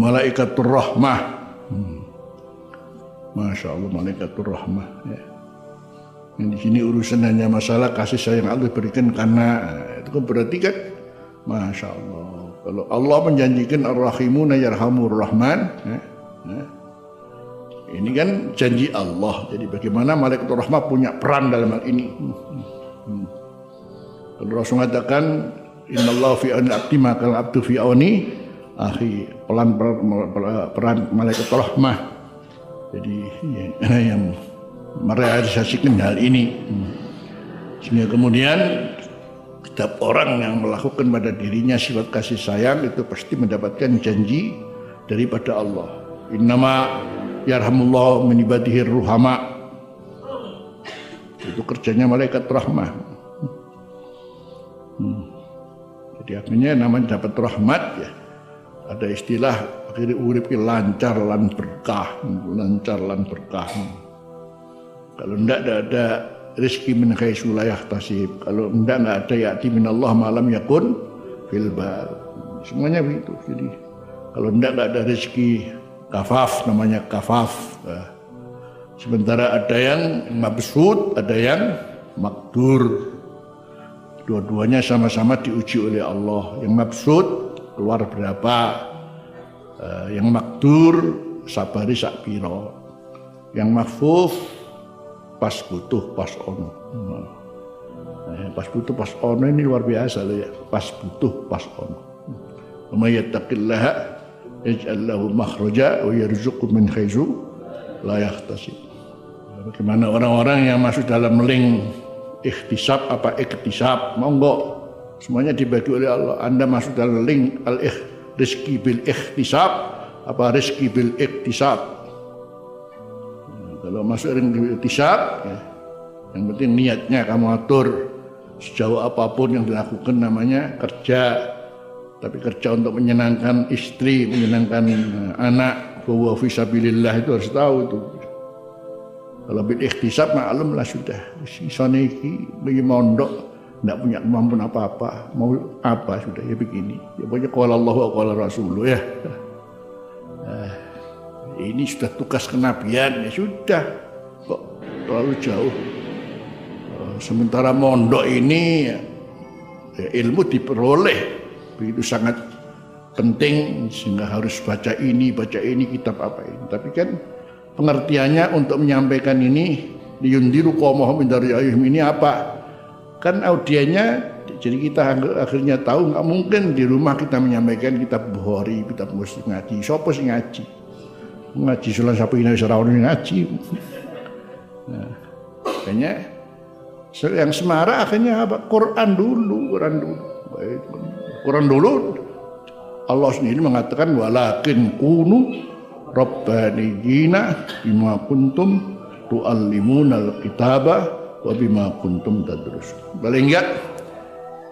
malaikatur rahmah. Hmm. Masya Allah malaikatur rahmah. Ya. Yang di sini urusan hanya masalah kasih sayang Allah berikan karena itu kan berarti kan Masya Allah. Kalau Allah menjanjikan ar-rahimuna yarhamur rahman. Ya, ya. Ini kan janji Allah. Jadi bagaimana malaikat rahmah punya peran dalam hal ini. Hmm. Hmm. Kalau Rasul mengatakan Inna Allah fi awni abdi maka abdu fi awni akhi pelan peran malaikat rahmah. Jadi ya, yang merealisasikan hal ini. Sehingga kemudian setiap orang yang melakukan pada dirinya sifat kasih sayang itu pasti mendapatkan janji daripada Allah. Innama yarhamullah min ibadihi ruhama. Itu kerjanya malaikat rahmah. Hmm. jadi akhirnya namanya dapat rahmat ya ada istilah akhirnya urip lancar lan berkah lancar lan berkah. Kalau ndak ada rezeki min khaisu kalau ndak nggak ada yati min Allah malam yakun fil semuanya begitu. Jadi kalau ndak nggak ada rezeki kafaf namanya kafaf. Nah, sementara ada yang mabsud ada yang makdur. Dua-duanya sama-sama diuji oleh Allah. Yang mabsud keluar berapa uh, yang makdur sabari sak piro. Yang makfuf pas butuh pas ono. Nah, pas butuh pas ono ini luar biasa loh ya. Pas butuh pas ono. Wa yattaqillaha yaj'al lahu makhraja wa yarzuqhu min haitsu la yahtasib. Bagaimana orang-orang yang masuk dalam link ikhtisab apa iktisab? Monggo Semuanya dibagi oleh Allah. Anda masuk dalam link al -ikh, rizki bil ikhtisab apa rizki bil iktisab. Nah, kalau masuk ring bil iktisab, ya, yang penting niatnya kamu atur sejauh apa pun yang dilakukan namanya kerja. Tapi kerja untuk menyenangkan istri, menyenangkan eh, anak, bahwa fisabilillah itu harus tahu itu. Kalau bil ikhtisab maklum lah sudah. Sisane iki mondok tidak punya kemampuan apa-apa. Mau apa sudah ya begini. Ya pokoknya kalau Allah kalau Rasulullah ya. Nah, ini sudah tugas kenabian ya sudah. Kok terlalu jauh? Eh, sementara mondok ini ya, ilmu diperoleh. Begitu sangat penting sehingga harus baca ini baca ini kitab apa ini. Tapi kan pengertiannya untuk menyampaikan ini diundiru qawmahum dari ayuhim ini apa kan audiennya jadi kita akhirnya tahu nggak mungkin di rumah kita menyampaikan kita Bukhari kita mesti ngaji. Siapa sih ngaji? Ngaji sulan sapu ini serawon ngaji? Nah, akhirnya yang semara akhirnya apa? Quran dulu Quran dulu. Quran dulu Allah sendiri mengatakan walakin kunu rabbaniyina bima kuntum tuallimunal kitabah wa bima kuntum tadrus. Paling enggak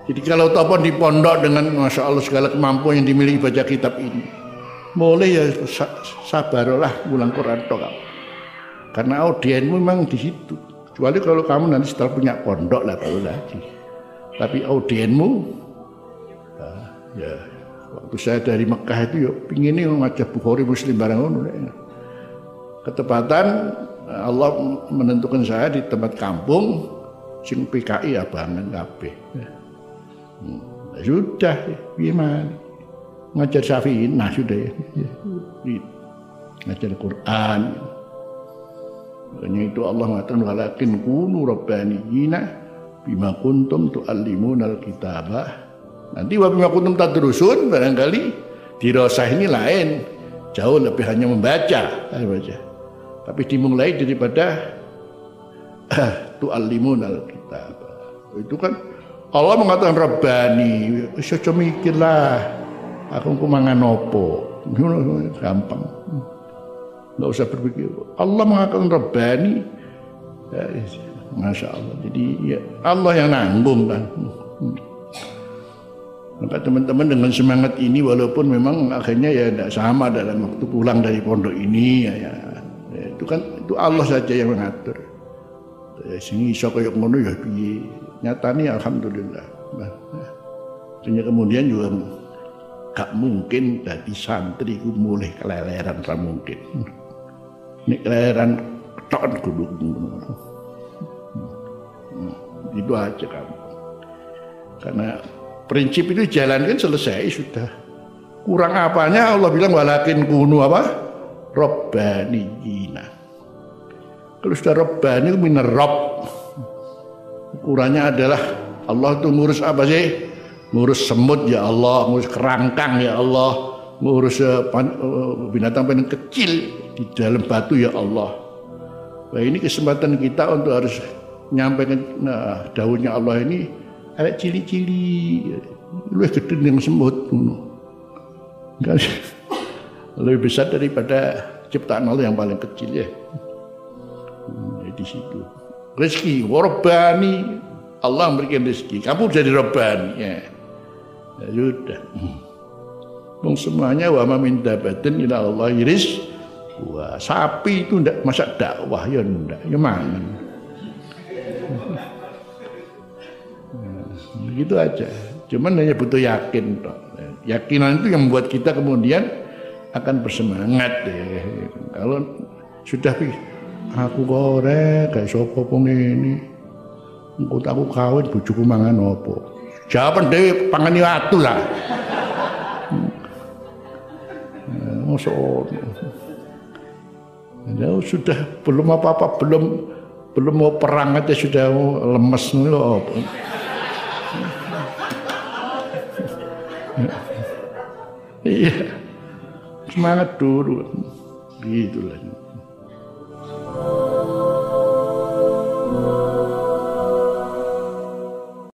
jadi kalau topon di pondok dengan masya Allah segala kemampuan yang dimiliki baca kitab ini, boleh ya sabarlah ulang Quran tok Karena audienmu memang di situ. Kecuali kalau kamu nanti setelah punya pondok lah baru lagi. Tapi audienmu, ah, ya waktu saya dari Mekah itu ya pingin ini ngajak Bukhari Muslim barang ya. Ketepatan Allah menentukan saya di tempat kampung sing PKI abangan kabeh. Hmm. Sudah, gimana? Ngajar Syafi'in, nah sudah ya. Ngajar Quran. Makanya itu Allah mengatakan walakin kunu rabbaniyina bima kuntum tu'allimuna alkitabah. Nanti wa bima kuntum tadrusun barangkali dirasah ini lain. Jauh lebih hanya membaca, baca tapi dimulai daripada tu'allimun al-kitab. Itu kan Allah mengatakan Rabbani, coba mikirlah aku kumangan opo. Gampang. Enggak usah berpikir. Allah mengatakan Rabbani. Ya, Masya Allah. Jadi ya, Allah yang nanggung kan. Maka teman-teman dengan semangat ini walaupun memang akhirnya ya tidak sama dalam waktu pulang dari pondok ini ya, ya itu kan itu Allah saja yang mengatur sini iso kaya ngono ya piye nyatane alhamdulillah nah, nah. kemudian juga gak mungkin dari santri ku mulai keleleran ra mungkin. Nek keleleran tok kudu itu aja kamu. Karena prinsip itu jalankan selesai sudah. Kurang apanya Allah bilang walakin kunu apa? Robbaniyina. Kalau sudah Robbani itu minar Rob. Ukurannya adalah Allah itu ngurus apa sih? Ngurus semut ya Allah, ngurus kerangkang ya Allah, ngurus eh, eh, binatang-binatang kecil di dalam batu ya Allah. Nah ini kesempatan kita untuk harus nyampaikan nah, daunnya Allah ini ada cili-cili lebih gede yang semut enggak lebih besar daripada ciptaan Allah yang paling kecil ya. Hmm, di situ. Rezeki warobani Allah memberikan rezeki. Kamu jadi robani ya, ya sudah. Hmm. semuanya wa min dabatin ila Allah iris wah sapi itu ndak masa dakwah ya ndak. Ya mana Begitu aja. Cuman hanya butuh yakin. Yakinan itu yang membuat kita kemudian akan bersemangat deh. Kalau sudah aku korek kayak pun ini. Engko aku kawin bojoku mangan opo. Jawaban dhewe pangani watu lah. Masuk. Ya, sudah belum apa-apa belum belum mau perang aja sudah lemes loh. iya semangat dulu. Gitulah